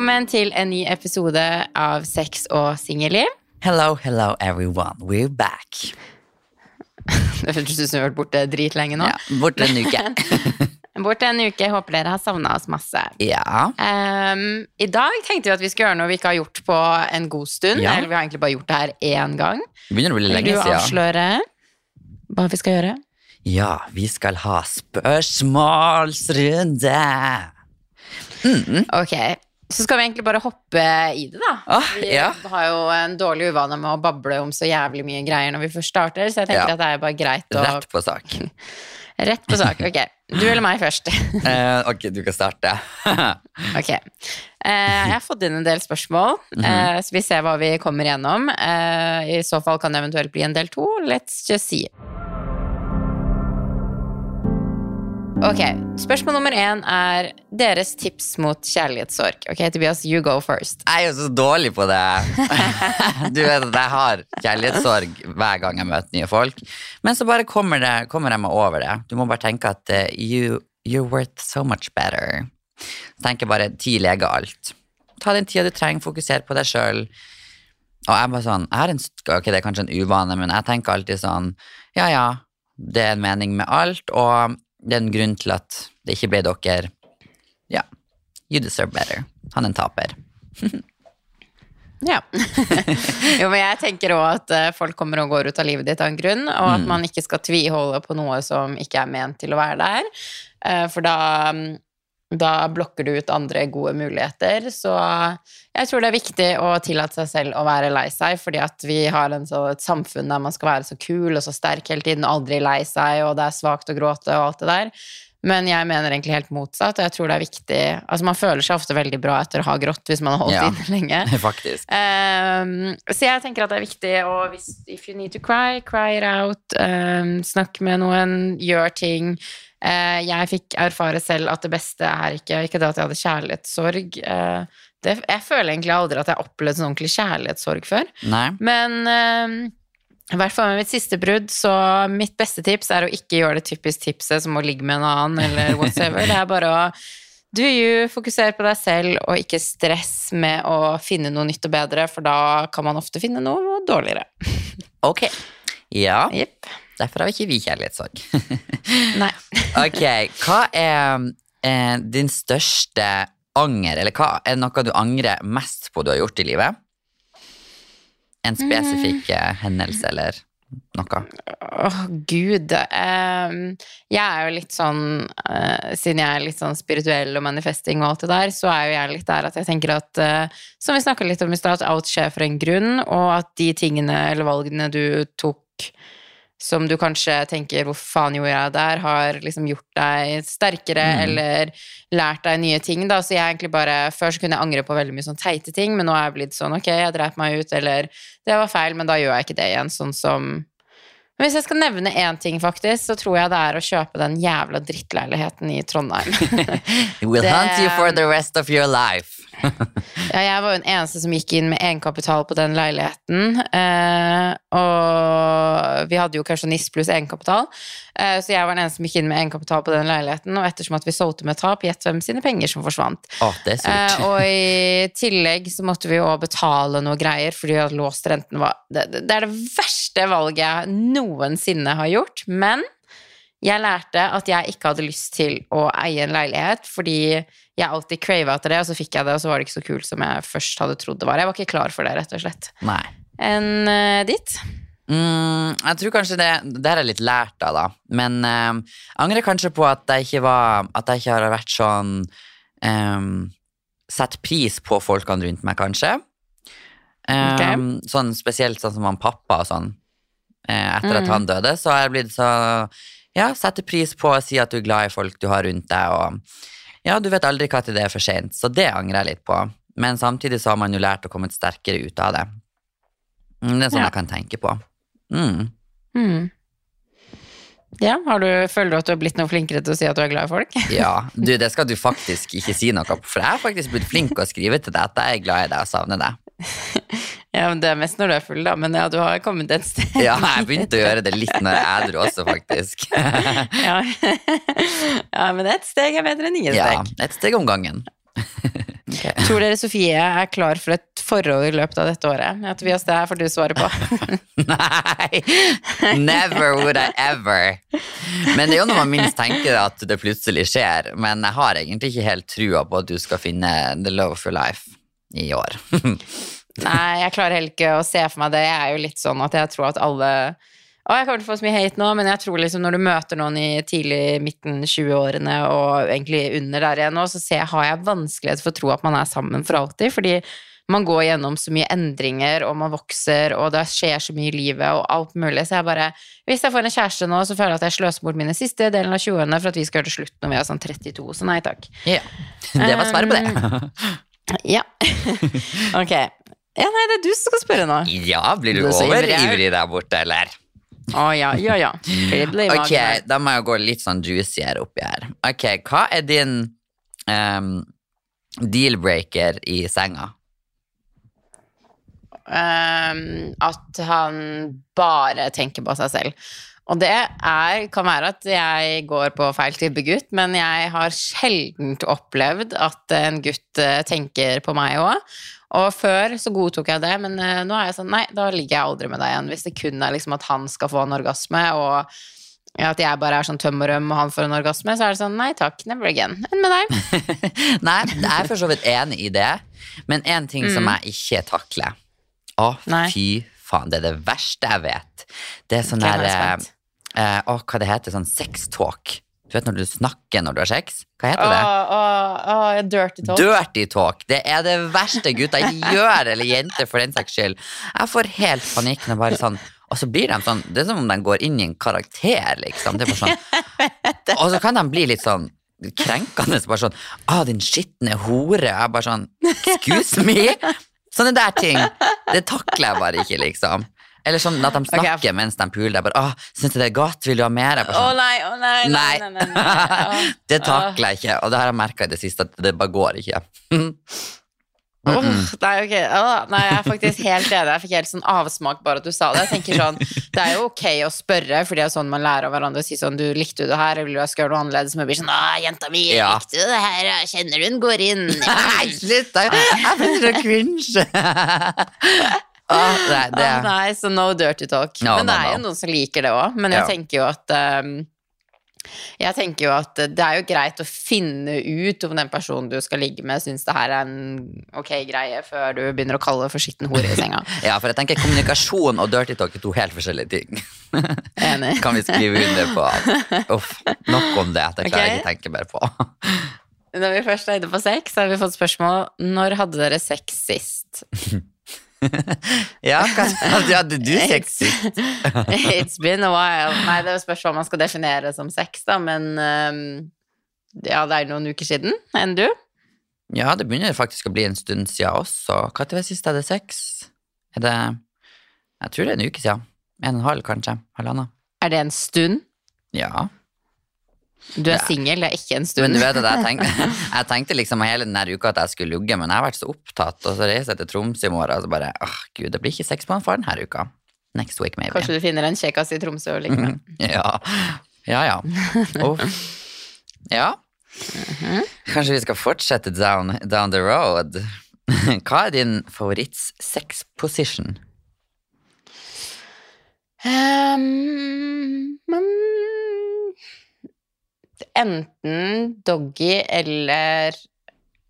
velkommen til en ny episode av Sex og singelliv. Hello, hello everyone, we're back. Det føles ut som vi har vært borte dritlenge nå. Ja, borte en uke. Borte en uke. Håper dere har savna oss masse. ja. Um, I dag tenkte vi at vi skulle gjøre noe vi ikke har gjort på en god stund. Ja. Eller vi har egentlig bare gjort det her én gang. Begynner å bli Vil lenge du avsløre hva vi skal gjøre? Ja, vi skal ha spørsmålsrunde. Ok, så skal vi egentlig bare hoppe i det, da. Ah, Vi ja. har jo en dårlig uvane med å bable om så jævlig mye greier når vi først starter, så jeg tenker Ja. at det er bare greit å Rett på sak. Rett på sak. Ok, du eller meg først. Eh, ok, du kan starte. Ok. Eh, jeg har fått inn en del spørsmål, eh, så vi ser hva vi kommer gjennom. Eh, I så fall kan det eventuelt bli en del to. Let's just see. Ok, Spørsmål nummer én er deres tips mot kjærlighetssorg. Ok, Tobias, you go first. Jeg er jo så dårlig på det. Du vet at jeg har kjærlighetssorg hver gang jeg møter nye folk. Men så bare kommer, det, kommer jeg meg over det. Du må bare tenke at eh, you, you're worth so much better. Tenk tenker bare ti leger alt. Ta den tida du trenger, fokuser på deg sjøl. Og jeg bare sånn, jeg en, ok, det er kanskje en uvane, men jeg tenker alltid sånn, ja ja, det er en mening med alt, og det er en grunn til at det ikke ble dere. Ja, you deserve better. Han er en taper. Ja. jo, men jeg tenker òg at eh, folk kommer og går ut av livet ditt av en grunn, og at man ikke skal tviholde på noe som ikke er ment til å være der. Eh, For da, mm, da blokker du ut andre gode muligheter. Så jeg tror det er viktig å tillate seg selv å være lei seg, fordi at vi har så, et samfunn der man skal være så kul og så sterk hele tiden, aldri lei seg, og det er svakt å gråte og alt det der. Men jeg mener egentlig helt motsatt, og jeg tror det er viktig Altså, man føler seg ofte veldig bra etter å ha grått hvis man har holdt Ja. inne lenge. Faktisk. Um, så jeg tenker at det er viktig å hvis, If you need to cry, cry it out. Um, snakk med noen, gjør ting. Uh, jeg fikk erfare selv at det beste er ikke Ikke det at jeg hadde kjærlighetssorg. Uh, det, jeg føler egentlig aldri at jeg har opplevd sånn ordentlig kjærlighetssorg før. Nei. Men um, i hvert fall med mitt siste brudd, så mitt beste tips er å ikke gjøre det typisk tipset som å ligge med en annen, eller whatsoever. Det er bare å do you, fokusere på deg selv, og ikke stress med å finne noe nytt og bedre, for da kan man ofte finne noe dårligere. Ok. Ja, Yep. derfor har vi ikke vi kjærlighetssorg. Nei. ok, hva er eh, din største anger, eller hva er noe du angrer mest på du har gjort i livet? En spesifikk mm. hendelse eller noe? Åh, gud. Ehm, jeg er jo litt sånn eh, Siden jeg er litt sånn spirituell og manifesting og alt det der, så er jo jeg litt der at jeg tenker at eh, Som vi snakka litt om i stad, at alt skjer for en grunn, og at de tingene eller valgene du tok som du kanskje tenker 'hvor faen gjorde jeg der', har liksom gjort deg sterkere eller lært deg nye ting. da, Så jeg egentlig bare, Før så kunne jeg angre på veldig mye sånn teite ting, men nå er jeg blitt sånn 'ok, jeg dreit meg ut', eller 'det var feil', men da gjør jeg ikke det igjen. Sånn som men hvis jeg skal nevne én ting, faktisk, så tror jeg det er å kjøpe den jævla drittleiligheten i Trondheim. Will Det- hunt you for the rest of your life. Ja, jeg var jo den eneste som gikk inn med egenkapital på den leiligheten. Eh, og vi hadde jo kausjonist pluss egenkapital, eh, så jeg var den eneste som gikk inn med egenkapital på den leiligheten. Og ettersom at vi solgte med tap, gjett hvem sine penger som forsvant. Er Eh, og i tillegg så måtte vi jo betale noe greier, fordi hadde låst renten var det, det er det verste valget jeg noensinne har gjort. Men jeg lærte at jeg ikke hadde lyst til å eie en leilighet, fordi jeg alltid crava etter det, og så fikk jeg det, og så var det ikke så kult som jeg først hadde trodd det var. Jeg var ikke klar for det, rett og slett. Nei. Enn uh, ditt? Mm, jeg tror kanskje det Det har jeg litt lært av, da. Men eh, jeg angrer kanskje på at jeg ikke var At jeg ikke har vært sånn um, Sett pris på folkene rundt meg, kanskje. Um, Sånn spesielt sånn som han pappa og sånn. Uh, etter at Mm. han døde, så har jeg blitt så Ja, setter pris på å si at du er glad i folk du har rundt deg, og ja, du vet aldri når det er for sent, så det angrer jeg litt på. Men samtidig så har man jo lært å komme sterkere ut av det. Mm, Det er sånn Ja. jeg kan tenke på. Mm. Mm. Ja, har du, Føler du at du har blitt noe flinkere til å si at du er glad i folk? Ja, du, det skal du faktisk ikke si noe på, for jeg har faktisk blitt flink til å skrive til deg at jeg er glad i deg og savner deg. Ja, men Det er mest når du er full, da, men ja, du har kommet et sted. Ja, jeg begynte å gjøre det litt når jeg er edru også, faktisk. ja. ja, men ett steg er bedre enn ingen steg. Ja, ett et steg om gangen. Tror dere Sofie er klar for et forhold i løpet av dette året? Ja, Tobias, det her får du svare på. Nei! Never would I ever. Men det er jo når man minst tenker at det plutselig skjer. Men jeg har egentlig ikke helt trua på at du skal finne the love of your life i år. Nei, jeg klarer heller ikke å se for meg det. Jeg er jo litt sånn at jeg tror at alle Å, jeg kommer til å få så mye hate nå, men jeg tror liksom når du møter noen i tidlig midten 20-årene og egentlig under der igjen nå, så ser, har jeg vanskelighet for å tro at man er sammen for alltid. Fordi man går gjennom så mye endringer, og man vokser, og det skjer så mye i livet, og alt mulig. Så jeg bare Hvis jeg får en kjæreste nå, så føler jeg at jeg sløser bort mine siste delen av 20-årene for at vi skal gjøre det slutt når vi er sånn 32, så nei takk. Ja. Det var svaret på det. Ja. ok. Ja, nei, det er du som skal spørre nå. Ja, blir du er overivrig der borte, eller? Å ja, ja, ja. I magen Ok, da må jeg gå litt sånn juicier oppi her. Ok, hva er din um, deal-breaker i senga? Um, at han bare tenker på seg selv. Og det er, kan være at jeg går på feil type gutt, men jeg har sjelden opplevd at en gutt eh, tenker på meg òg. Og før så godtok jeg det, men eh, nå er jeg sånn nei, da ligger jeg aldri med deg igjen. Hvis det kun er liksom at han skal få en orgasme, og at jeg bare er sånn tøm og røm og han får en orgasme, så er det sånn nei takk, never again. Enn med deg? Nei, jeg er for så vidt enig i det, men en ting som jeg ikke takler Å, Mm. Nei. fy faen, det er det verste jeg vet. Det er sånn okay, er der eh, eh, Å, hva det heter? Sånn sextalk. Du vet når du snakker når du har sex? Hva heter det? å, å, dirty talk. Dirty talk. Det er det verste gutta gjør, eller jenter for den saks skyld. Jeg får helt panikk når bare sånn Og så blir de sånn Det er som om de går inn i en karakter, liksom. Sånn Og så kan de bli litt sånn krenkende. Så Bare sånn Å, din skitne hore. Jeg bare sånn Excuse me? Sånne der ting. Det takler jeg bare ikke, liksom. Eller sånn at de snakker mens de puler. Jeg bare, åh, syns du det er godt? Vil du ha mer? Å sånn, nei, å nei, nei, nei, nei, nei. Å, det takler jeg ikke, og det har jeg merka i det siste, at det bare går ikke. Åh, nei, ok. Nei, jeg er faktisk helt enig. Jeg fikk helt sånn avsmak bare at du sa det. Jeg tenker sånn, Det er jo ok å spørre, for det er sånn man lærer av hverandre å si sånn Du, likte du det her, eller vil du jeg skal gjøre noe annerledes? Men blir sånn Å, jenta mi, Ja. likte du det her? Kjenner du den går inn? Nei, slutt! da. Jeg begynner å cringe. Åh, nei, det ah, nei, så no dirty talk. No, men det no, er jo noen som liker det òg. Men jeg Ja. tenker jo at um, jeg tenker jo at det er jo greit å finne ut om den personen du skal ligge med, syns det her er en ok greie, før du begynner å kalle det for skitten hore i senga. Ja, for jeg tenker kommunikasjon og dirty talk er to helt forskjellige ting. Enig. Kan vi skrive under på. Uff, nok om det. Det klarer jeg ikke tenke mer på. Når vi først er inne på sex, så har vi fått spørsmål Når hadde dere sex sist? Ja, hva ja, du sex sist? It's been a while. Nei, det spørs hva man skal definere som sex, da, men um, ja, det er noen uker siden. Enn du? Ja, det begynner faktisk å bli en stund siden også. Når var sist jeg hadde sex? Er det Jeg tror det er en uke siden. En og en halv, kanskje. Halvannen. Er det en stund? Ja. Du er singel, det er ikke en Men stund. du vet at jeg tenkte, jeg tenkte liksom hele denne uka at jeg skulle lugge, men jeg har vært så opptatt, og så reiser jeg til Tromsø i morgen, og så bare åh, gud, det blir ikke sex på en far denne uka. Next week, maybe. Kanskje du finner en kjekkas i Tromsø og ligger med. Ja. Ja, ja. Oh. Ja. Kanskje vi skal fortsette down, down the road. Hva er din favoritts-sex position? Um, men enten doggy eller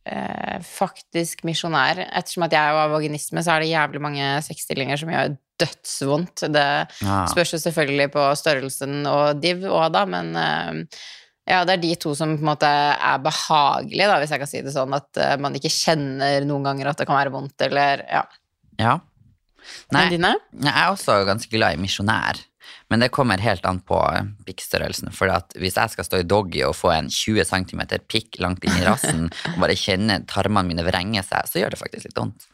eh, faktisk misjonær. Ettersom at jeg var vaginisme, så er det jævlig mange sexstillinger som gjør dødsvondt. Det ja. spørs jo selvfølgelig på størrelsen og div òg, da, men eh, ja, det er de to som på en måte er behagelige, da, hvis jeg kan si det sånn. At uh, man ikke kjenner noen ganger at det kan være vondt, eller ja. Ja. Nei, jeg er også ganske glad i misjonær. Men det kommer helt an på pikkstørrelsen. For hvis jeg skal stå i doggy og få en 20 cm pikk langt inn i rassen, og bare kjenne tarmene mine vrenge seg, så gjør det faktisk litt vondt.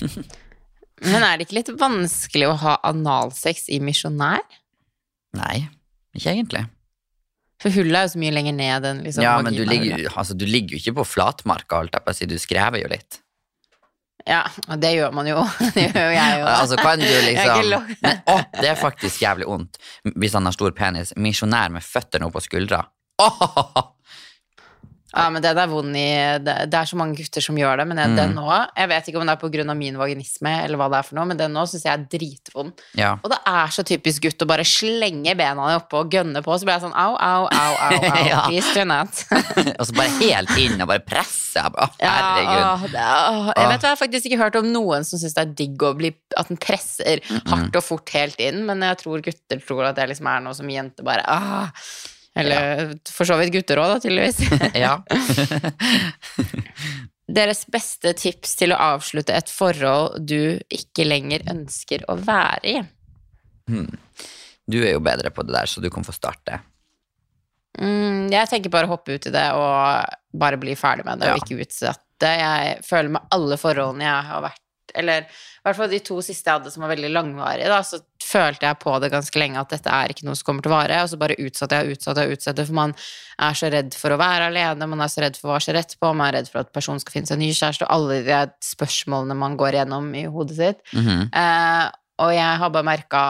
Men er det ikke litt vanskelig å ha analsex i misjonær? Nei, ikke egentlig. For hullet er jo så mye lenger ned enn liksom Ja, men du ligger, altså, du ligger jo ikke på flatmarka, holdt jeg på å si. Du skrever jo litt. Ja, og det gjør man jo. Det gjør jeg jo. Altså, kan du liksom men, Å, det er faktisk jævlig vondt hvis han har stor penis. Misjonær med føttene på skuldra. Åh! Ja, men den er vond i Det, det er så mange gutter som gjør det, men Mm. den nå Jeg vet ikke om det er av min vaginisme, eller hva det er for noe, men den nå syns jeg er dritvond. Ja. Og det er så typisk gutt å bare slenge bena oppe og gønne på, så blir jeg sånn au, au, au, au, au. Ja. Please do not. Og så bare helt inn og bare presse. Å, Ja, herregud. åh, åh. Jeg vet hva, jeg har faktisk ikke hørt om noen som syns det er digg å bli At den presser hardt og fort helt inn, men jeg tror gutter tror at det liksom er noe som jenter bare ah. Eller for så vidt gutter òg, da, tydeligvis. Ja. Deres beste tips til å avslutte et forhold du ikke lenger ønsker å være i? Du er jo bedre på det der, så du kan få starte. Mm, jeg tenker bare å hoppe ut i det og bare bli ferdig med det, Ja. og ikke utsette. Jeg føler med alle forholdene jeg har vært Eller i hvert fall de to siste jeg hadde som var veldig langvarige, da, så følte jeg på det ganske lenge at dette er ikke noe som kommer til å vare, og så bare utsatte jeg og utsatte jeg og utsatte, for man er så redd for å være alene, man er så redd for hva skjer etterpå, man er redd for at personen skal finne seg en ny kjæreste, og alle de spørsmålene man går gjennom i hodet sitt. Mhm. Eh, og jeg har bare merka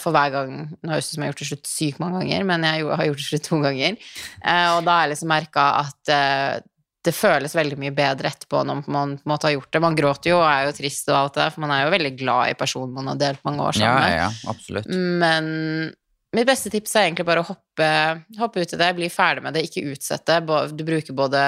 for hver gang Nå høres det ut som jeg har gjort det slutt sykt mange ganger, men jeg har gjort det slutt to ganger. Eh, og da har jeg liksom merka at eh, det føles veldig mye bedre etterpå når man på en måte har gjort det. Man gråter jo og er jo trist og alt det der, for man er jo veldig glad i personen man har delt mange år sammen med. ja, ja, absolutt. Men mitt beste tips er egentlig bare å hoppe, hoppe ut i det, bli ferdig med det, ikke utsette. Du bruker både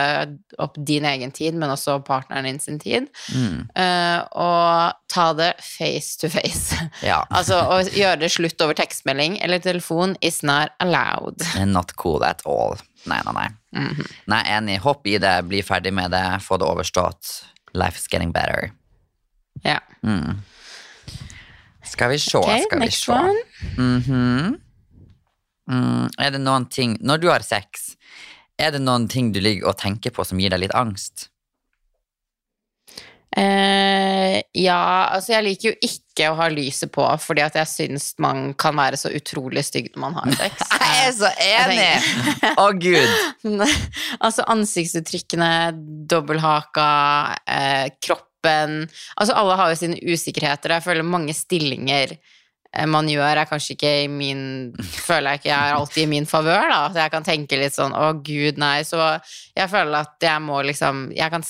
opp din egen tid, men også partneren din sin tid. Mm. Uh, og ta det face to face. Ja. altså å gjøre det slutt over tekstmelding eller telefon is not allowed. Not cool at all. Nei, nei, nei. Mhm. Nei, enig. Hopp i det, bli ferdig med det, få det overstått. Life is getting better. Ja. Mm. Skal vi se, Ok, skal vi se. Mm, er det noen ting Når du har sex, er det noen ting du ligger og tenker på som gir deg litt angst? Eh, ja, altså jeg liker jo ikke å ha lyset på, fordi at jeg syns man kan være så utrolig stygg når man har sex. Jeg er så enig! Å, gud! altså ansiktsuttrykkene, dobbelthaka, eh, kroppen Altså alle har jo sine usikkerheter. Jeg føler mange stillinger man gjør, er kanskje ikke i min Føler jeg ikke er alltid i min favør, da. Så jeg kan tenke litt sånn å gud, nei. Så jeg føler at jeg må liksom Jeg kan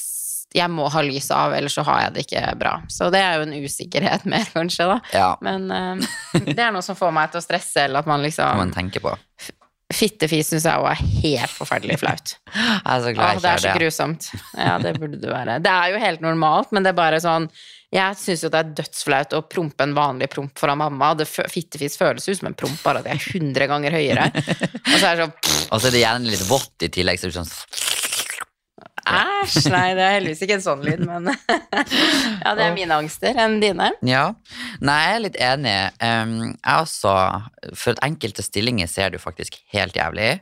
jeg må ha lyset av, ellers så har jeg det ikke bra. Så det er jo en usikkerhet mer, kanskje, da. Ja, Men uh, det er noe som får meg til å stresse, eller at man liksom man tenke på. Fittefis syns jeg òg er helt forferdelig flaut. Er Åh, glad jeg det er så grusomt. Ja, det burde det være. Det er jo helt normalt, men det er bare sånn Jeg syns jo det er dødsflaut å prompe en vanlig promp foran mamma. Det Fittefis føles ut som en promp, bare at jeg er 100 ganger høyere. Og så er det sånn Og så er det gjerne litt vått i tillegg. Så det er sånn Æsj! Nei, det er heldigvis ikke en sånn lyd, men Ja, det er mine angster enn dine. Ja. Nei, jeg er litt enig. Jeg også For enkelte stillinger ser du faktisk helt jævlig.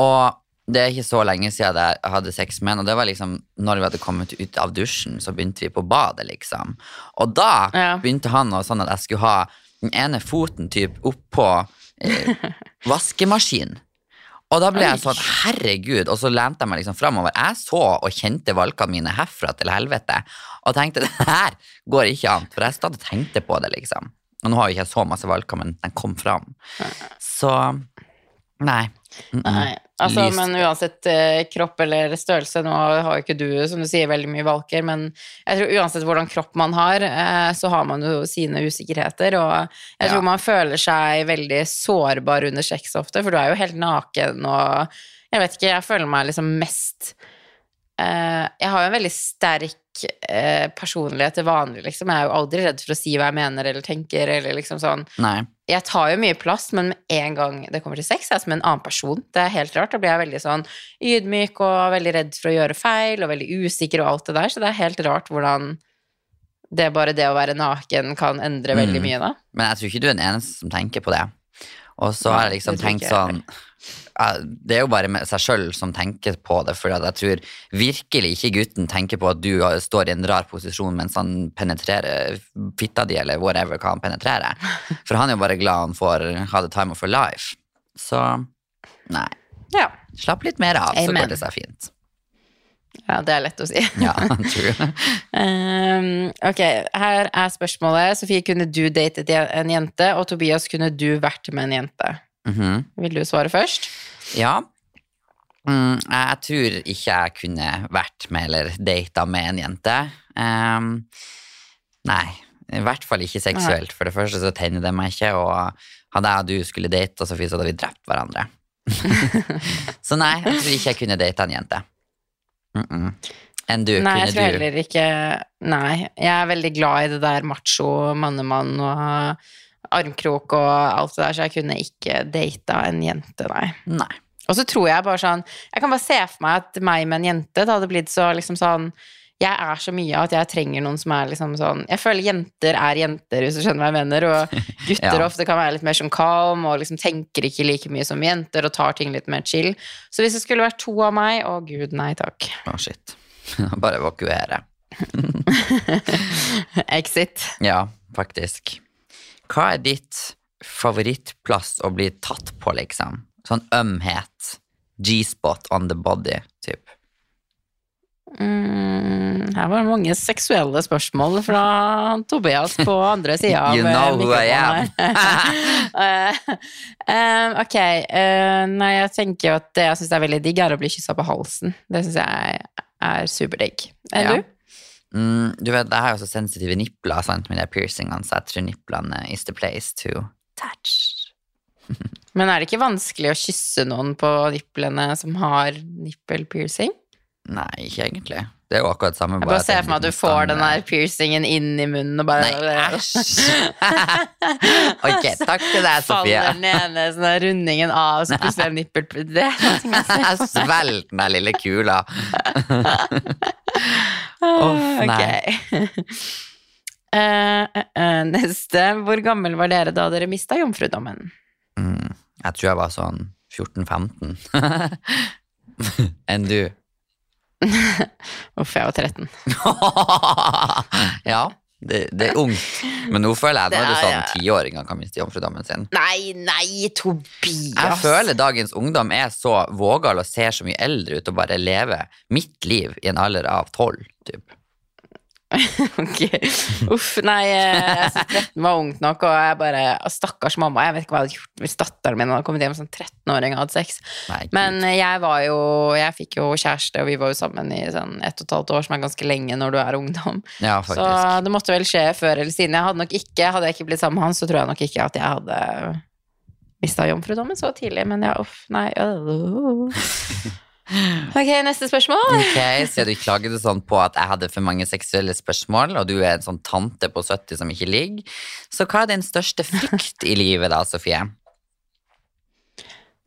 Og det er ikke så lenge siden jeg hadde sex med en, og det var liksom når vi hadde kommet ut av dusjen, så begynte vi på badet, liksom. Og da Ja. begynte han å sånn at jeg skulle ha den ene foten typ oppå eh, vaskemaskinen. Og da ble jeg sånn, herregud, og så lente jeg meg liksom framover. Jeg så og kjente valkene mine herfra til helvete, og tenkte det her går ikke an, for jeg stadig tenkte på det, liksom. Og nå har jo ikke jeg så masse valker, men den kom fram. Så nei. Mm -mm. Nei, altså, men uansett eh, kropp eller størrelse, nå har jo ikke du, som du sier, veldig mye valker, men jeg tror uansett hvordan kropp man har, eh, så har man jo sine usikkerheter, og jeg Ja. tror man føler seg veldig sårbar under sex ofte, for du er jo helt naken, og jeg vet ikke, jeg føler meg liksom mest Jeg har jo en veldig sterk eh, personlighet til vanlig, liksom. Jeg er jo aldri redd for å si hva jeg mener eller tenker, eller liksom sånn Nei. jeg tar jo mye plass, men med en gang det kommer til sex, er jeg som en annen person. Det er helt rart. Da blir jeg veldig sånn ydmyk og veldig redd for å gjøre feil, og veldig usikker og alt det der. Så det er helt rart hvordan det bare det å være naken kan endre veldig Mm. mye, da. Men jeg tror ikke du er den eneste som tenker på det. Og så har jeg liksom tenkt sånn Det er jo bare seg sjøl som tenker på det, for jeg tror virkelig ikke gutten tenker på at du står i en rar posisjon mens han penetrerer fitta di, eller whatever hva han penetrerer. For han er jo bare glad han får ha the time of her life. Så nei. Ja. Slapp litt mer av, så Amen. går det seg fint. Ja, det er lett å si. Ja, true. Um, ok, her er spørsmålet. Sofie, kunne du datet en jente? Og Tobias, kunne du vært med en jente? Mhm. Vil du svare først? Ja. Mm, jeg tror ikke jeg kunne vært med eller data med en jente. Um, nei, i hvert fall ikke seksuelt. For det første så tenner det meg ikke, og hadde jeg og du skulle date, Sofie, så hadde vi drept hverandre. så nei, jeg tror ikke jeg kunne data en jente. Mm -mm. Enn du, Nei, jeg tror du? heller ikke Nei. Jeg er veldig glad i det der macho, mannemann og armkrok og alt det der, så jeg kunne ikke data en jente, nei. Nei. Og så tror jeg bare sånn Jeg kan bare se for meg at meg med en jente, det hadde blitt så liksom sånn jeg er så mye at jeg trenger noen som er liksom sånn Jeg føler jenter er jenter, hvis du skjønner hva jeg mener. Og gutter Ja. ofte kan være litt mer sånn calm og liksom tenker ikke like mye som jenter og tar ting litt mer chill. Så hvis det skulle vært to av meg, å gud, nei takk. Å, shit. Bare evakuere. Exit. Ja, faktisk. Hva er ditt favorittplass å bli tatt på, liksom? Sånn ømhet. G-spot on the body, typ. Mm, her var det mange seksuelle spørsmål fra Tobias på andre sida av mikrofonen eh, ok. Uh, nei, jeg tenker at det jeg syns er veldig digg, er å bli kyssa på halsen. Det syns jeg er superdigg. Enn Ja. du? Mm, du vet, jeg har jo så sensitive nipler sant, med de piercingene, så jeg tror niplene is the place to touch. Men er det ikke vanskelig å kysse noen på nipplene som har nippelpiercing? Nei, ikke egentlig. Det er jo akkurat samme. Jeg bare ser er for meg at du får den der piercingen inn i munnen og bare Nei, æsj! ok, takk til deg, Sofie. faller den ene sånn der rundingen av, så plutselig er nippel... Det er for den der lille kula. Uff, nei. Ok. Uh, uh, neste. Hvor gammel var dere da dere mista jomfrudommen? Mm, jeg tror jeg var sånn 14-15. Enn du? Uff, jeg var 13. ja, det, det er ungt. Men nå føler jeg nå det Det er- sånn tiåringer kan miste jomfrudommen sin. Nei, nei, Tobias! Jeg føler dagens ungdom er så vågal og ser så mye eldre ut og bare lever mitt liv i en alder av tolv. Typ. Ok. Uff, nei, eh, jeg syns 13 var ungt nok, og jeg bare Stakkars mamma, jeg vet ikke hva jeg hadde gjort hvis datteren min hadde kommet hjem som 13-åring og hatt sex. Nei, Men eh, jeg var jo Jeg fikk jo kjæreste, og vi var jo sammen i sånn ett og et halvt år, som er ganske lenge når du er ungdom. ja, Så det måtte vel skje før eller siden. Jeg hadde nok ikke, hadde jeg ikke blitt sammen med han, så tror jeg nok ikke at jeg hadde mista jomfrudommen så tidlig. Men ja, uff, nei øh. Ok, neste spørsmål. Ok, Siden du klaget sånn på at jeg hadde for mange seksuelle spørsmål, og du er en sånn tante på 70 som ikke ligger, så hva er din største frykt i livet da, Sofie?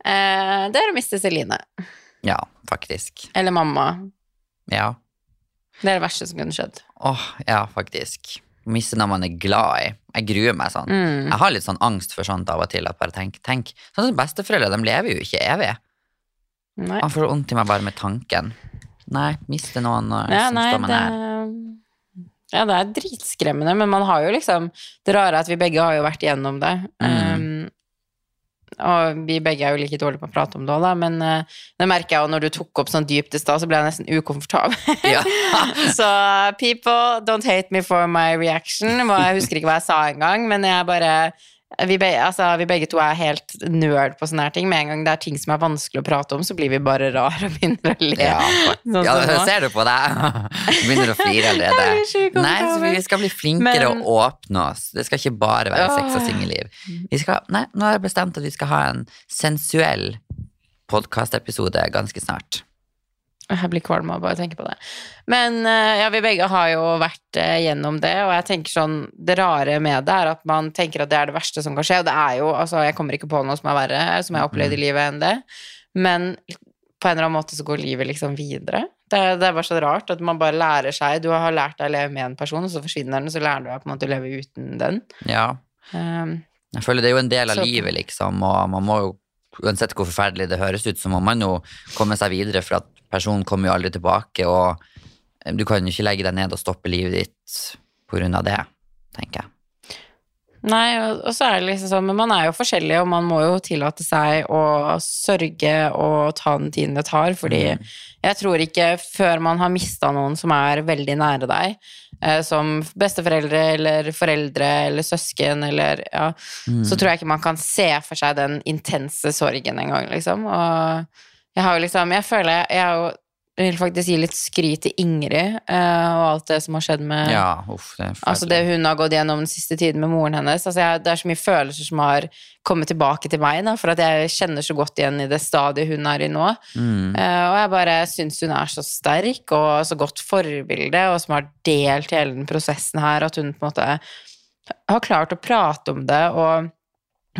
Eh, det er å miste Celine. Ja, faktisk. Eller mamma. Ja. Det er det verste som kunne skjedd. Åh, ja, faktisk. Miste noe man er glad i. Jeg gruer meg sånn. Mm. Jeg har litt sånn angst for sånt av og til. At bare tenk, tenk. Sånn som Besteforeldre de lever jo ikke evig. Nei. Han får vondt i meg bare med tanken. Nei, miste noen og Ja, som nei, står ja, det er dritskremmende, men man har jo liksom Det rare er at vi begge har jo vært igjennom det. Mm. Um, og vi begge er jo like dårlige på å prate om det òg, da, men uh, det merker jeg jo når du tok opp sånn dypt i stad, så ble jeg nesten ukomfortabel. Ja. så people, don't hate me for my reaction. Jeg husker ikke hva jeg sa engang, men jeg bare vi, be, altså, vi begge to er helt nerd på sånne her ting. Med en gang det er ting som er vanskelig å prate om, så blir vi bare rar og begynner å le. Ja, Sånn ja, ser du på deg? Begynner å flire allerede. Nei, så vi skal bli flinkere Men- å åpne oss. Det skal ikke bare være sex og singelliv. Nei, nå har jeg bestemt at vi skal ha en sensuell podkastepisode ganske snart. Jeg blir kvalm av bare å tenke på det. Men eh, ja, vi begge har jo vært eh, gjennom det, og jeg tenker sånn Det rare med det er at man tenker at det er det verste som kan skje, og det er jo Altså, jeg kommer ikke på noe som er verre, som jeg har opplevd i livet enn det, men på en eller annen måte så går livet liksom videre. Det, det er bare så rart at man bare lærer seg Du har lært deg å leve med en person, og så forsvinner den, og så lærer du deg på en måte å leve uten den. Ja. Um, Jeg føler det er jo en del av Så- livet, liksom, og man må jo Uansett hvor forferdelig det høres ut, så må man jo komme seg videre, for at personen kommer jo aldri tilbake, og du kan jo ikke legge deg ned og stoppe livet ditt på grunn av det, tenker jeg. Nei, og, så er det liksom sånn, men man er jo forskjellig, og man må jo tillate seg å sørge og ta den tiden det tar, fordi jeg tror ikke før man har mista noen som er veldig nære deg, eh, som besteforeldre eller foreldre eller søsken eller ja, så tror jeg ikke man kan se for seg den intense sorgen engang, liksom. Og Jeg har jo liksom Jeg føler jeg, jo jeg vil faktisk gi litt skryt til Ingrid uh, og alt det som har skjedd med Ja, uff, det Altså det hun har gått gjennom den siste tiden med moren hennes. Altså jeg, det er så mye følelser som har kommet tilbake til meg, da, for at jeg kjenner så godt igjen i det stadiet hun er i nå. Mm. Uh, og jeg bare syns hun er så sterk og så godt forbilde, og som har delt hele den prosessen her, at hun på en måte har klart å prate om det og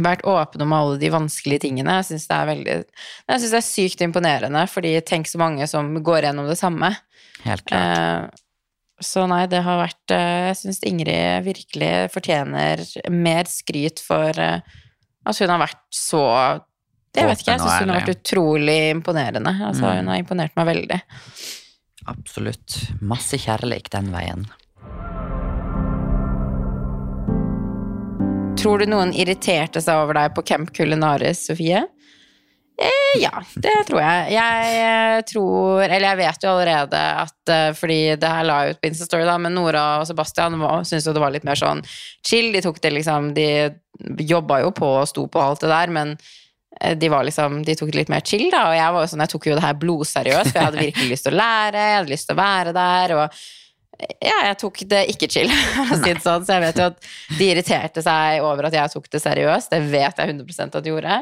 vært åpen om alle de vanskelige tingene. Jeg syns det er veldig Jeg synes det er sykt imponerende, fordi tenk så mange som går gjennom det samme. Helt klart. Eh, så nei, det har vært eh, Jeg syns Ingrid virkelig fortjener mer skryt for eh, at hun har vært så Jeg vet ikke, jeg syns hun har vært utrolig imponerende. Altså, Mm. Hun har imponert meg veldig. Absolutt. Masse kjærlighet den veien. Tror du noen irriterte seg over deg på Camp Culinaris, Sofie? Eh, ja, det tror jeg. Jeg eh, tror Eller jeg vet jo allerede at eh, Fordi det her la jeg ut på Instastory, da, men Nora og Sebastian syntes jo det var litt mer sånn chill. De tok det liksom De jobba jo på og sto på alt det der, men eh, de liksom De tok det litt mer chill, da. Og jeg var jo sånn Jeg tok jo det her blodseriøst, for jeg hadde virkelig lyst til å lære, jeg hadde lyst til å være der. og ja, jeg tok det ikke chill, å si det sånn. Så jeg vet jo at de irriterte seg over at jeg tok det seriøst. Det vet jeg 100 at de gjorde.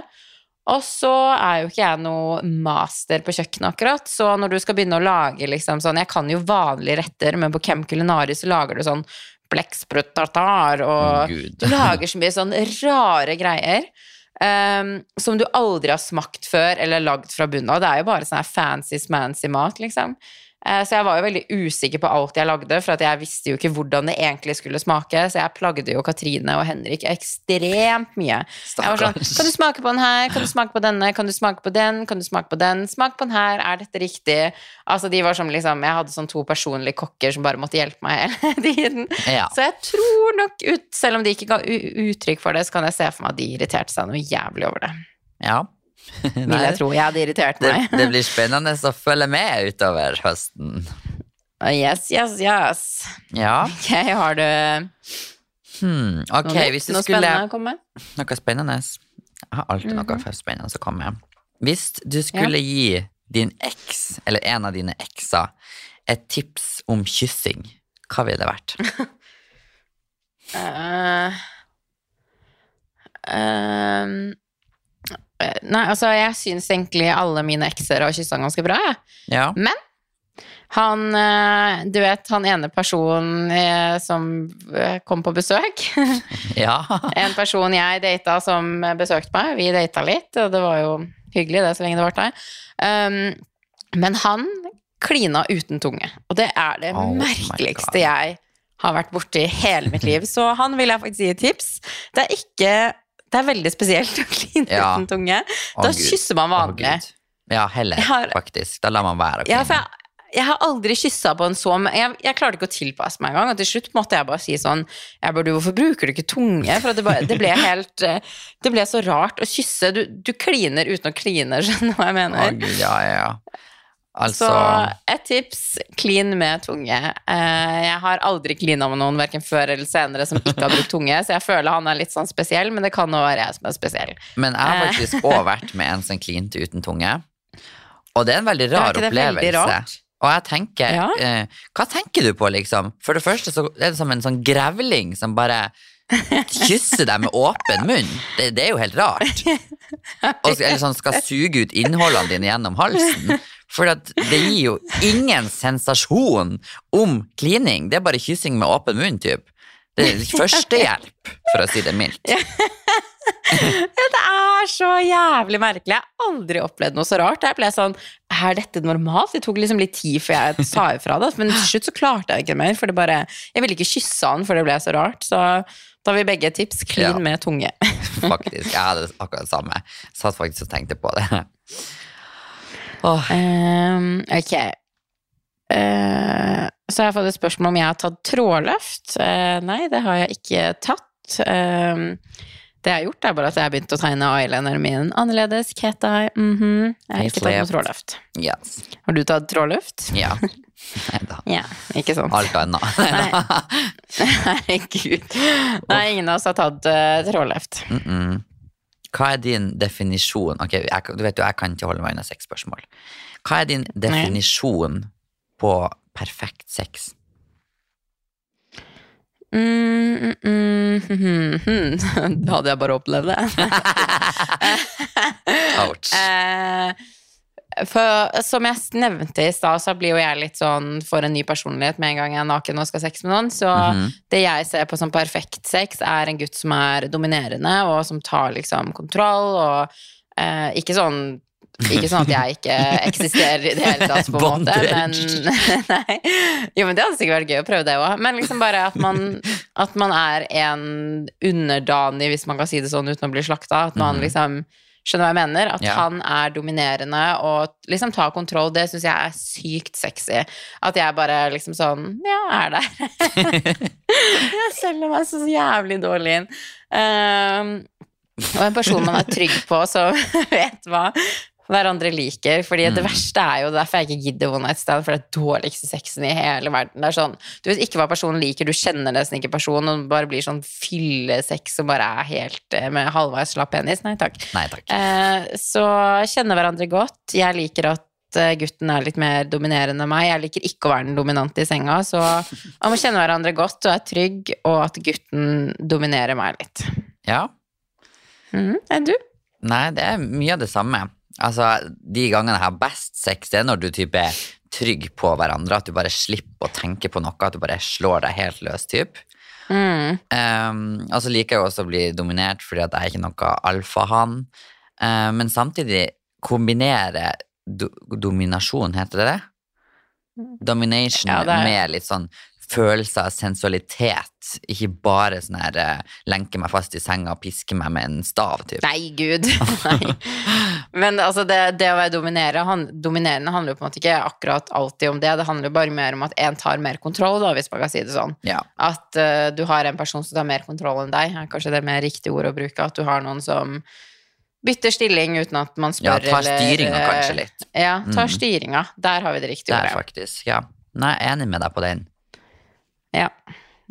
Og så er jo ikke jeg noe master på kjøkkenet akkurat, så når du skal begynne å lage liksom sånn Jeg kan jo vanlige retter, men på Kem Culinari så lager du sånn blekksprut tartar, og oh, du lager så mye sånn rare greier. Um, som du aldri har smakt før eller lagd fra bunnen av. Det er jo bare sånn fancy smancy mat, liksom. Eh, Så jeg var jo veldig usikker på alt jeg lagde, for at jeg visste jo ikke hvordan det egentlig skulle smake. Så jeg plagde jo Katrine og Henrik ekstremt mye. Jeg var sånn, kan du smake på den her, kan du smake på denne, kan du smake på den, kan du smake på den, smak på den her, er dette riktig? Altså de var som liksom, jeg hadde sånn to personlige kokker som bare måtte hjelpe meg hele tiden. Ja. Så jeg tror nok, ut, selv om de ikke ga uttrykk for det, så kan jeg se for meg at de irriterte seg noe jævlig over det. ja. Vil jeg tro. Jeg hadde irritert meg. det blir spennende å følge med utover høsten. Yes, yes, yes. Ja. Ok, har du Hmm. Ok, noe, hvis du noe skulle spennende å komme? Noe spennende. Jeg har alltid noe spennende å komme med. Hvis du skulle gi din eks, eller en av dine ekser, et tips om kyssing, hva ville det vært? uh, eh, nei, altså, jeg syns egentlig alle mine ekser har kyssa ganske bra, jeg. Ja. Men Han, eh, du vet, han ene personen eh, som eh, kom på besøk ja. En person jeg data som besøkte meg. Vi data litt, og det var jo hyggelig det så lenge det varte. Um, men han klina uten tunge, og det er det Oh merkeligste jeg har vært borti i hele mitt liv. Så han vil jeg faktisk gi et tips. Det er ikke Det er veldig spesielt å kline Ja. uten tunge. Da Gud. kysser man vanlig. Gud. Ja, heller, har- faktisk. Da lar man være å Ja, kline. for jeg, jeg har aldri kyssa på en så jeg, jeg klarte ikke å tilpasse meg engang. Og til slutt måtte jeg bare si sånn jeg bare, du, Hvorfor bruker du ikke tunge? For det, bare, det ble helt eh, Det ble så rart å kysse. Du, du kliner uten å kline, skjønner du hva jeg mener? mener? Gud, ja, ja, ja. Altså Så et tips klin med tunge. Eh, jeg har aldri klina med noen verken før eller senere som ikke har brukt tunge, så jeg føler han er litt sånn spesiell, men det kan jo være jeg som er spesiell. Men jeg har Eh. faktisk òg vært med en som klinte uten tunge. Og det er en veldig rar opplevelse. det veldig? Og jeg tenker Ja. eh, Hva tenker du på, liksom? For det første så er det som en sånn grevling som bare kysser deg med åpen munn. Det, det er jo helt rart. Og, eller sånn skal suge ut innholdene dine gjennom halsen. For det gir jo ingen sensasjon om klining. Det er bare kyssing med åpen munn, typ. Det er førstehjelp, for å si det mildt. Det er så jævlig merkelig. Jeg har aldri opplevd noe så rart. Jeg ble sånn Er dette normalt? Det tok liksom litt tid før jeg sa ifra det, men til slutt så klarte jeg ikke mer. For det bare Jeg ville ikke kysse han, for det ble så rart. Så da har vi begge tips. Klin Ja. med tunge. faktisk. Jeg hadde akkurat det samme. Satt faktisk og tenkte på det. Åh, Um, ok. Uh, så har jeg fått et spørsmål om jeg har tatt trådløft. Uh, nei, det har jeg ikke tatt. Um, det jeg har gjort, er bare at jeg har begynt å tegne eyelineren min annerledes. Cat eye. mhm. Jeg har ikke tatt noe trådløft. yes. Har du tatt trådløft? Ja. Neida. Ja, ikke sant? Alt annet. Herregud. Nei, ingen av oss har tatt uh, trådløft. Mm -mm. Hva er din definisjon Ok, jeg, du vet jo, jeg kan ikke holde meg unna sexspørsmål. Hva er din definisjon på perfekt sex? Mm, mm, mm, mm, mm. Da hadde jeg bare opplevd det. Ouch. For som jeg nevnte i stad, så blir jo jeg litt sånn for en ny personlighet med en gang jeg er naken og skal ha sex med noen. Så Mhm. det jeg ser på som perfekt sex, er en gutt som er dominerende, og som tar liksom kontroll, og eh, ikke sånn ikke sånn at jeg ikke eksisterer i det hele tatt, på en måte. Men, nei. Jo, men det hadde sikkert vært gøy å prøve det òg. Men liksom bare at man, at man er en underdanig, hvis man kan si det sånn uten å bli slakta. At man Mhm. liksom Skjønner hva jeg mener? At Ja. han er dominerende og liksom tar kontroll. Det syns jeg er sykt sexy. At jeg bare liksom sånn Ja, er der. jeg selger meg så jævlig dårlig inn. Um, og en person man er trygg på, som vet hva hverandre liker. Fordi det Mm. verste er jo derfor jeg ikke gidder one night stand, for det er dårligste sexen i hele verden. Det er sånn, Du vet ikke hva personen liker, du kjenner nesten ikke personen, og bare blir sånn fyllesex som bare er helt eh, med halvveis slapp penis. Nei takk. Nei takk. Eh, så kjenner hverandre godt. Jeg liker at eh, gutten er litt mer dominerende enn meg. Jeg liker ikke å være den dominante i senga, så man må kjenne hverandre godt og er trygg, og at gutten dominerer meg litt. Ja. Mm, Enn du? Nei, det er mye av det samme. Altså, De gangene jeg har best sex, det er når du type er trygg på hverandre. At du bare slipper å tenke på noe, at du bare slår deg helt løs. Typ. Mm. Um, og så liker jeg også å bli dominert fordi at jeg er ikke noe alfahann. Uh, men samtidig kombinere do dominasjon, heter det det? Domination Ja, det er- med litt sånn følelser av sensualitet. Ikke bare sånn her uh, lenke meg fast i senga og piske meg med en stav, typ. Nei, gud. Nei. Men altså, det, det å være dominere, han, dominerende handler jo på en måte ikke akkurat alltid om det. Det handler jo bare mer om at én tar mer kontroll, da, hvis man kan si det sånn. Ja. At uh, du har en person som tar mer kontroll enn deg, kanskje det er mer riktig ord å bruke. At du har noen som bytter stilling uten at man spør. ja, tar styringa eller- kanskje litt. Ja, tar Mm. styringa. Der har vi det riktige ordet. Der, faktisk. Ja. Nei, jeg er enig med deg på den. Ja.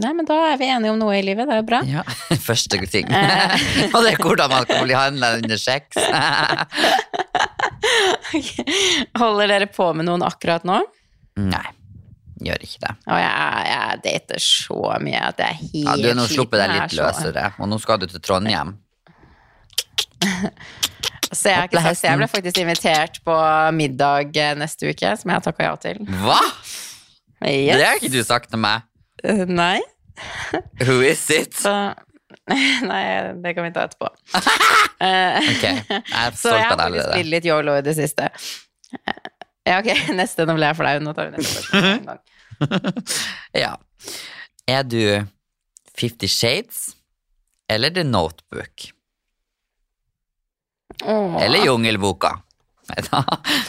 Nei, men da er vi enige om noe i livet. Det er jo bra. Ja, Første ting. Og det er hvordan man kan bli handla under sex. Holder dere på med noen akkurat nå? Nei, gjør ikke det. Å, jeg, jeg dater så mye at jeg er helt Ja, du er nå sluppet deg litt er løsere, og nå skal du til Trondheim. Så jeg, har ikke sagt, jeg ble faktisk invitert på middag eh, neste uke, som jeg har takka ja til. Hva?! Yes. Det har ikke du sagt til meg. Eh, Nei. Who is it? Så Nei, det kan vi ta etterpå. Eh, Ok, jeg er Så jeg stolt har av deg faktisk allerede. spilt litt yolo i det siste. Eh, Ja, ok, neste. Nå ble jeg flau. Nå tar vi neste spørsmål. Ja. Er du Fifty Shades eller The Notebook? Åh, Eller Jungelboka? Neida.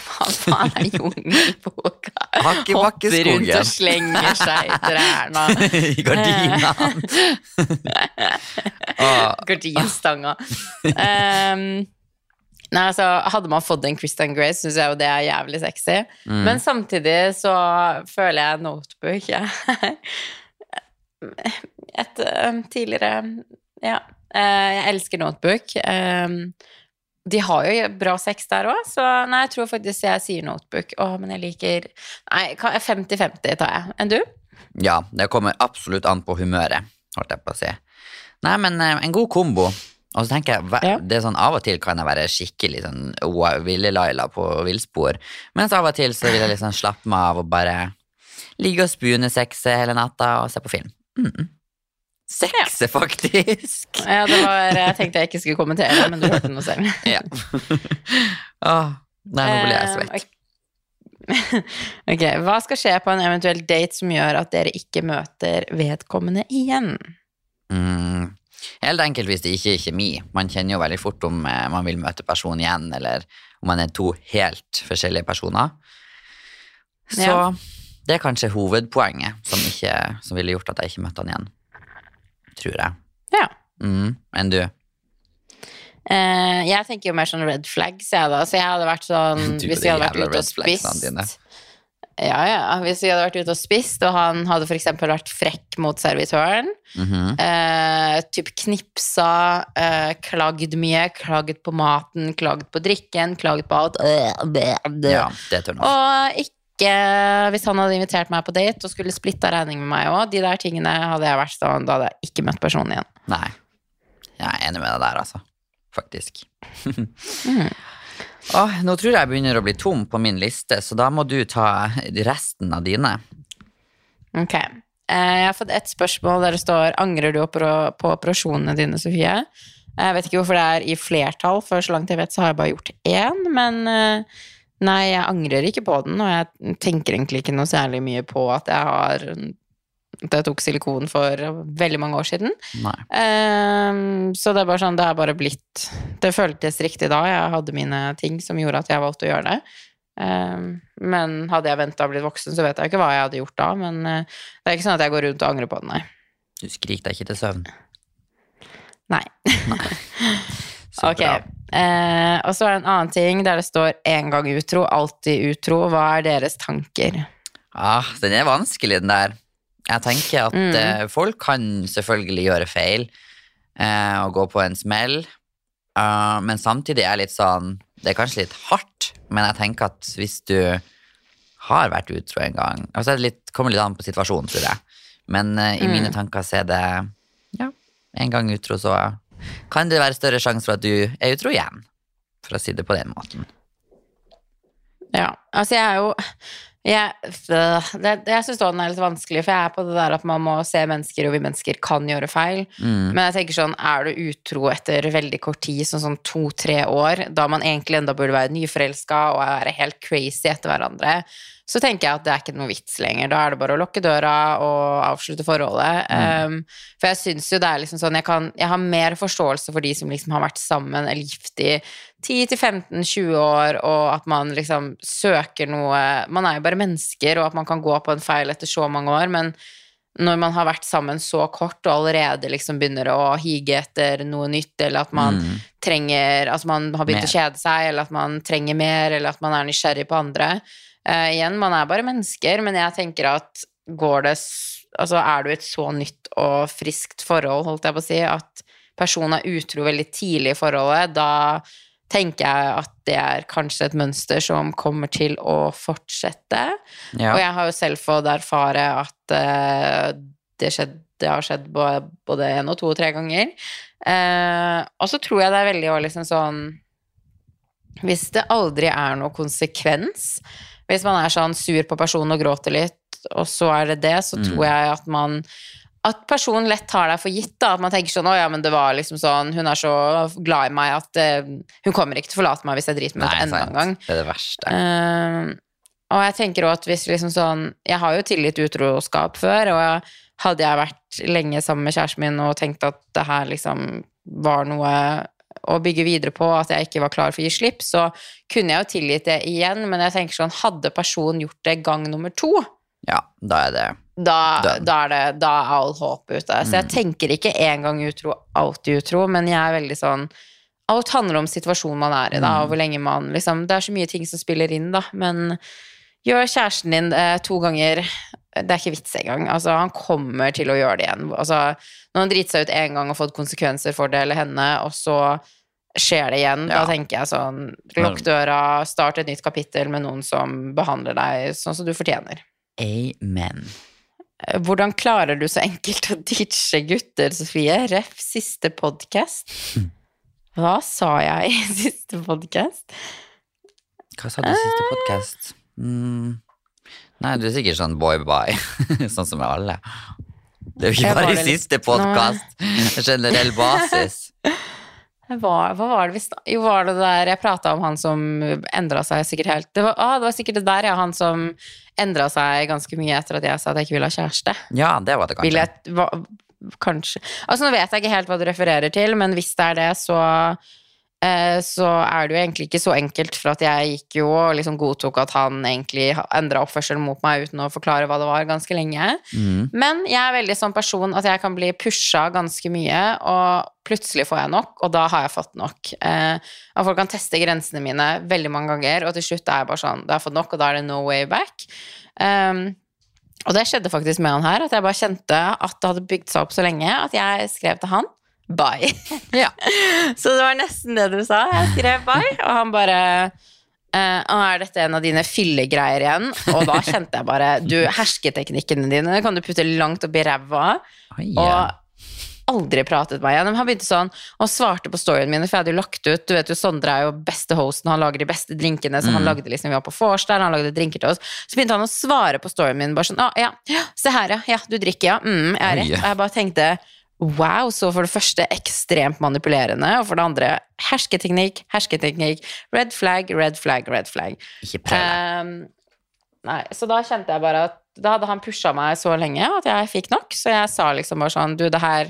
Hva faen er jungelboka? Hopper rundt og slenger seg i trærne. I gardinene. Åh, Gardinstanga. Um, nei, altså, hadde man fått en Christian Grey, syns jeg jo det er jævlig sexy. mm. Men samtidig så føler jeg Notebook er et um, tidligere Ja. Uh, jeg elsker Notebook. Um, de har jo bra sex der òg, så nei, jeg tror faktisk jeg sier Notebook. Å, men jeg liker Nei, 50-50 tar jeg. Enn du? Ja, det kommer absolutt an på humøret, holdt jeg på å si. Nei, men eh, en god kombo. Og så tenker jeg, det er sånn Av og til kan jeg være skikkelig sånn wow, Ville-Laila på villspor, mens av og til så vil jeg liksom slappe meg av og bare ligge og spune spunesexe hele natta og se på film. Mm. Sexe, faktisk! Ja, det var, jeg tenkte jeg ikke skulle kommentere, men du hørte noe selv. Ja. Åh, nei, nå ble jeg svett. Eh, ok, hva skal skje på en eventuell date som gjør at dere ikke møter vedkommende igjen? Mm. Helt enkelt hvis det ikke er kjemi. Man kjenner jo veldig fort om eh, man vil møte personen igjen, eller om man er to helt forskjellige personer. Så Ja. det er kanskje hovedpoenget som, ikke, som ville gjort at jeg ikke møtte han igjen. Tror jeg. Ja. Mm. Enn du? Eh, jeg tenker jo mer sånn red flags, jeg da. Så jeg hadde vært sånn Du Hvis vi hadde vært ute og spist Ja, ja. Hvis vi hadde vært ute og spist, og han hadde f.eks. vært frekk mot servitøren, Mhm. eh, typ knipsa, eh, klagd mye, klagd på maten, klagd på drikken, klagd på alt. Øh. Ja, det er turn. Og ikke Hvis han hadde invitert meg på date og skulle splitta regning med meg òg, de der tingene hadde jeg vært sånn, da hadde jeg ikke møtt personen igjen. Nei. Jeg er enig med deg der, altså. Faktisk. Mm. Åh, nå tror jeg jeg begynner å bli tom på min liste, så da må du ta resten av dine. Ok. Eh, Jeg har fått ett spørsmål der det står Angrer du på operasjonene dine, Sofie? Jeg vet ikke hvorfor det er i flertall, for så langt jeg vet, så har jeg bare gjort én. Men eh, nei, jeg angrer ikke på den, og jeg tenker egentlig ikke noe særlig mye på at jeg har at jeg tok silikon for veldig mange år siden. Ehm, så det er bare sånn, det er bare blitt Det føltes riktig da. Jeg hadde mine ting som gjorde at jeg valgte å gjøre det. Um, men hadde jeg venta og blitt voksen, så vet jeg ikke hva jeg hadde gjort da. Men uh, det er ikke sånn at jeg går rundt og angrer på det, nei. Du skriker deg ikke til søvn. Nei. nei. Så Ok. Eh, og så er det en annen ting der det står 'en gang utro, alltid utro'. Hva er deres tanker? Ah, den er vanskelig, den der. Jeg tenker at Mm. eh, folk kan selvfølgelig gjøre feil eh, og gå på en smell, Uh, men samtidig er litt sånn Det er kanskje litt hardt, men jeg tenker at hvis du har vært utro en gang altså Det er litt, kommer litt an på situasjonen, tror jeg. Men uh, i Mm. mine tanker så er det ja, en gang utro, så kan det være større sjanse for at du er utro igjen. For å si det på den måten. Ja, altså jeg er jo jeg, øh, det, jeg syns den er litt vanskelig, for jeg er på det der at man må se mennesker, og vi mennesker kan gjøre feil. Mm. Men jeg tenker sånn, er du utro etter veldig kort tid, sånn sånn to-tre år, da man egentlig enda burde være nyforelska og være helt crazy etter hverandre, så tenker jeg at det er ikke noe vits lenger. Da er det bare å lukke døra og avslutte forholdet. Um, for jeg syns jo det er liksom sånn jeg, kan, jeg har mer forståelse for de som liksom har vært sammen eller gift i 10-15-20 år, og at man liksom søker noe Man er jo bare mennesker, og at man kan gå på en feil etter så mange år, men når man har vært sammen så kort og allerede liksom begynner å hige etter noe nytt, eller at man Mm. trenger At man har begynt Mer. å kjede seg, eller at man trenger mer, eller at man er nysgjerrig på andre. Eh, igjen, man er bare mennesker, men jeg tenker at går det Altså, er du i et så nytt og friskt forhold, holdt jeg på å si, at personen er utro veldig tidlig i forholdet, da tenker jeg at det er kanskje et mønster som kommer til å fortsette. Ja. Og jeg har jo selv fått erfare at uh, det, skjedde, det har skjedd både, én og to og tre ganger. Uh, og så tror jeg det er veldig liksom sånn Hvis det aldri er noe konsekvens, hvis man er sånn sur på personen og gråter litt, og så er det det, så Mm. tror jeg at man at personen lett tar deg for gitt. da, At man tenker sånn 'Å ja, men det var liksom sånn Hun er så glad i meg at uh, hun kommer ikke til å forlate meg hvis jeg driter meg ut enda en gang'. Det er det verste. Uh, og jeg tenker også at hvis liksom sånn Jeg har jo tilgitt utroskap før, og hadde jeg vært lenge sammen med kjæresten min og tenkt at det her liksom var noe å bygge videre på, at jeg ikke var klar for å gi slipp, så kunne jeg jo tilgitt det igjen, men jeg tenker sånn Hadde personen gjort det gang nummer to, Ja, da er det da, da er det da er all håp ute. Så jeg tenker ikke en gang utro, alltid utro, men jeg er veldig sånn Alt handler om situasjonen man er i, da, og hvor lenge man liksom Det er så mye ting som spiller inn, da, men gjør kjæresten din eh, to ganger Det er ikke vits engang. Altså, han kommer til å gjøre det igjen. Altså, når han driter seg ut én gang og fått konsekvenser for det eller henne, og så skjer det igjen, Ja. da tenker jeg sånn Lukk døra, start et nytt kapittel med noen som behandler deg sånn som du fortjener. Amen. Hvordan klarer du så enkelt å ditche gutter, Sofie? Ref siste podkast. Hva sa jeg i siste podkast? Hva sa du i siste podkast? Mm. Nei, du er sikkert sånn boy-bye, sånn som med alle. Det er jo ikke bare i siste podkast, generell basis. Hva, hva var det vi. Jo, var det der jeg prata om han som endra seg sikkert helt det var, ah, det var sikkert det der, ja. Han som endra seg ganske mye etter at jeg sa at jeg ikke ville ha kjæreste. Ja, det var det kanskje. jeg hva, Kanskje Altså, nå vet jeg ikke helt hva du refererer til, men hvis det er det, så så er det jo egentlig ikke så enkelt, for at jeg gikk jo og liksom godtok at han egentlig endra oppførselen mot meg uten å forklare hva det var, ganske lenge. Mm. Men jeg er veldig sånn person at jeg kan bli pusha ganske mye, og plutselig får jeg nok, og da har jeg fått nok. Eh, og folk kan teste grensene mine veldig mange ganger, og til slutt er jeg bare sånn Da har jeg fått nok, og da er det no way back. Um, og det skjedde faktisk med han her, at jeg bare kjente at det hadde bygd seg opp så lenge at jeg skrev til han bye. Ja. Så det var nesten det du sa. Jeg skrev bye, og han bare Uh, «Å, er dette en av dine fyllegreier igjen? Og da kjente jeg bare Du, hersketeknikkene dine kan du putte langt oppi ræva. Og aldri pratet meg igjen. Han begynte sånn og svarte på storyene mine, for jeg hadde jo lagt ut Du vet jo, Sondre er jo beste hosten, han lager de beste drinkene, så han lagde liksom Vi var på vors der, han lagde drinker til oss. Så begynte han å svare på storyen min, bare sånn Å, ja, ja, se her, ja. Ja, du drikker, ja. Mm, jeg er rett. Og jeg bare tenkte Wow, så for det første ekstremt manipulerende, og for det andre hersketeknikk, hersketeknikk, red flag, red flag, red flag. Ikke prøv. Ehm, nei, så da kjente jeg bare at da hadde han pusha meg så lenge at jeg fikk nok, så jeg sa liksom bare sånn Du, det her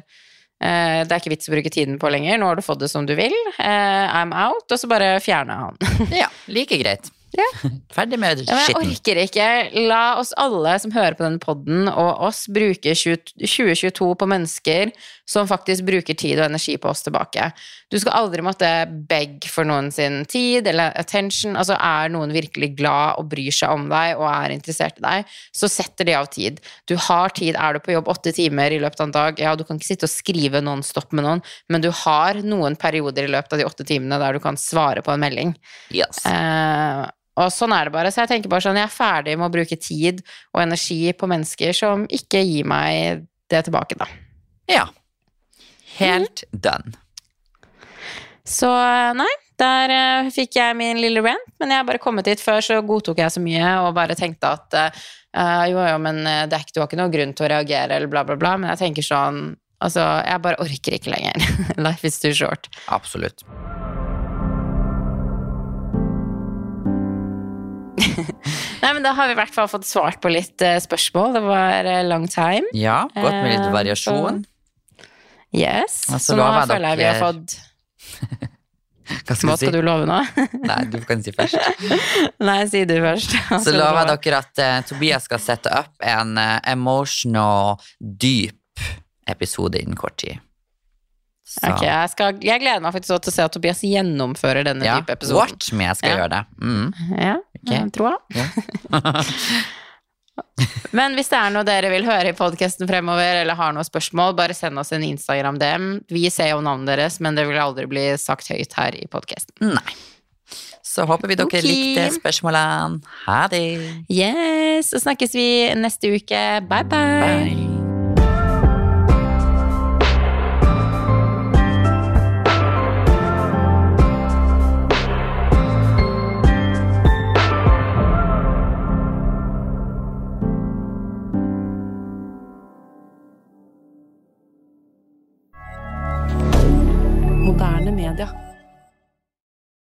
eh, det er ikke vits å bruke tiden på lenger, nå har du fått det som du vil. Eh, I'm out. Og så bare fjerna han. Ja, like greit. Ja. Ferdig med Ja, jeg orker ikke. La oss alle som hører på denne podden, og oss bruke 2022 på mennesker som faktisk bruker tid og energi på oss tilbake. Du skal aldri måtte begge for noen sin tid eller attention. Altså Er noen virkelig glad og bryr seg om deg og er interessert i deg, så setter de av tid. Du har tid. Er du på jobb åtte timer i løpet av en dag, ja, du kan ikke sitte og skrive non-stop med noen, men du har noen perioder i løpet av de åtte timene der du kan svare på en melding. Yes. Eh, og sånn er det bare. Så jeg tenker bare sånn, jeg er ferdig med å bruke tid og energi på mennesker som ikke gir meg det tilbake, da. Ja. Helt done. Så nei, der uh, fikk jeg min lille rant, men jeg har bare kommet hit før, så godtok jeg så mye og bare tenkte at uh, jo, jo, men eh, det er ikke, du har ikke noen grunn til å reagere eller bla, bla, bla, men jeg tenker sånn Altså, jeg bare orker ikke lenger. Life is too short. Absolutt. Nei, men da har vi i hvert fall fått svart på litt eh, spørsmål. Det var eh, long time. Ja, godt med litt variasjon. variasjon. Yes. Altså, så så nå føler jeg vi har fått Hva skal Hva vi si? du love nå? Nei, du kan si først. Nei, si du først. Så lover jeg dere at uh, Tobias skal sette opp en uh, emotional, dyp episode innen kort tid. Så, Ok, jeg, skal, jeg gleder meg faktisk til å se at Tobias gjennomfører denne ja, type episoden. watch me, jeg skal Ja. gjøre det. Mm. Ja, okay. jeg tror jeg. Ja. Men hvis det er noe dere vil høre i podkasten fremover, eller har noen spørsmål, bare send oss en Instagram-DM. Vi ser jo navnet deres, men det vil aldri bli sagt høyt her i podkasten. Nei. Så håper vi dere okay. likte spørsmålene. Ha det. Yes, så snakkes vi neste uke. Bye, bye. Bye.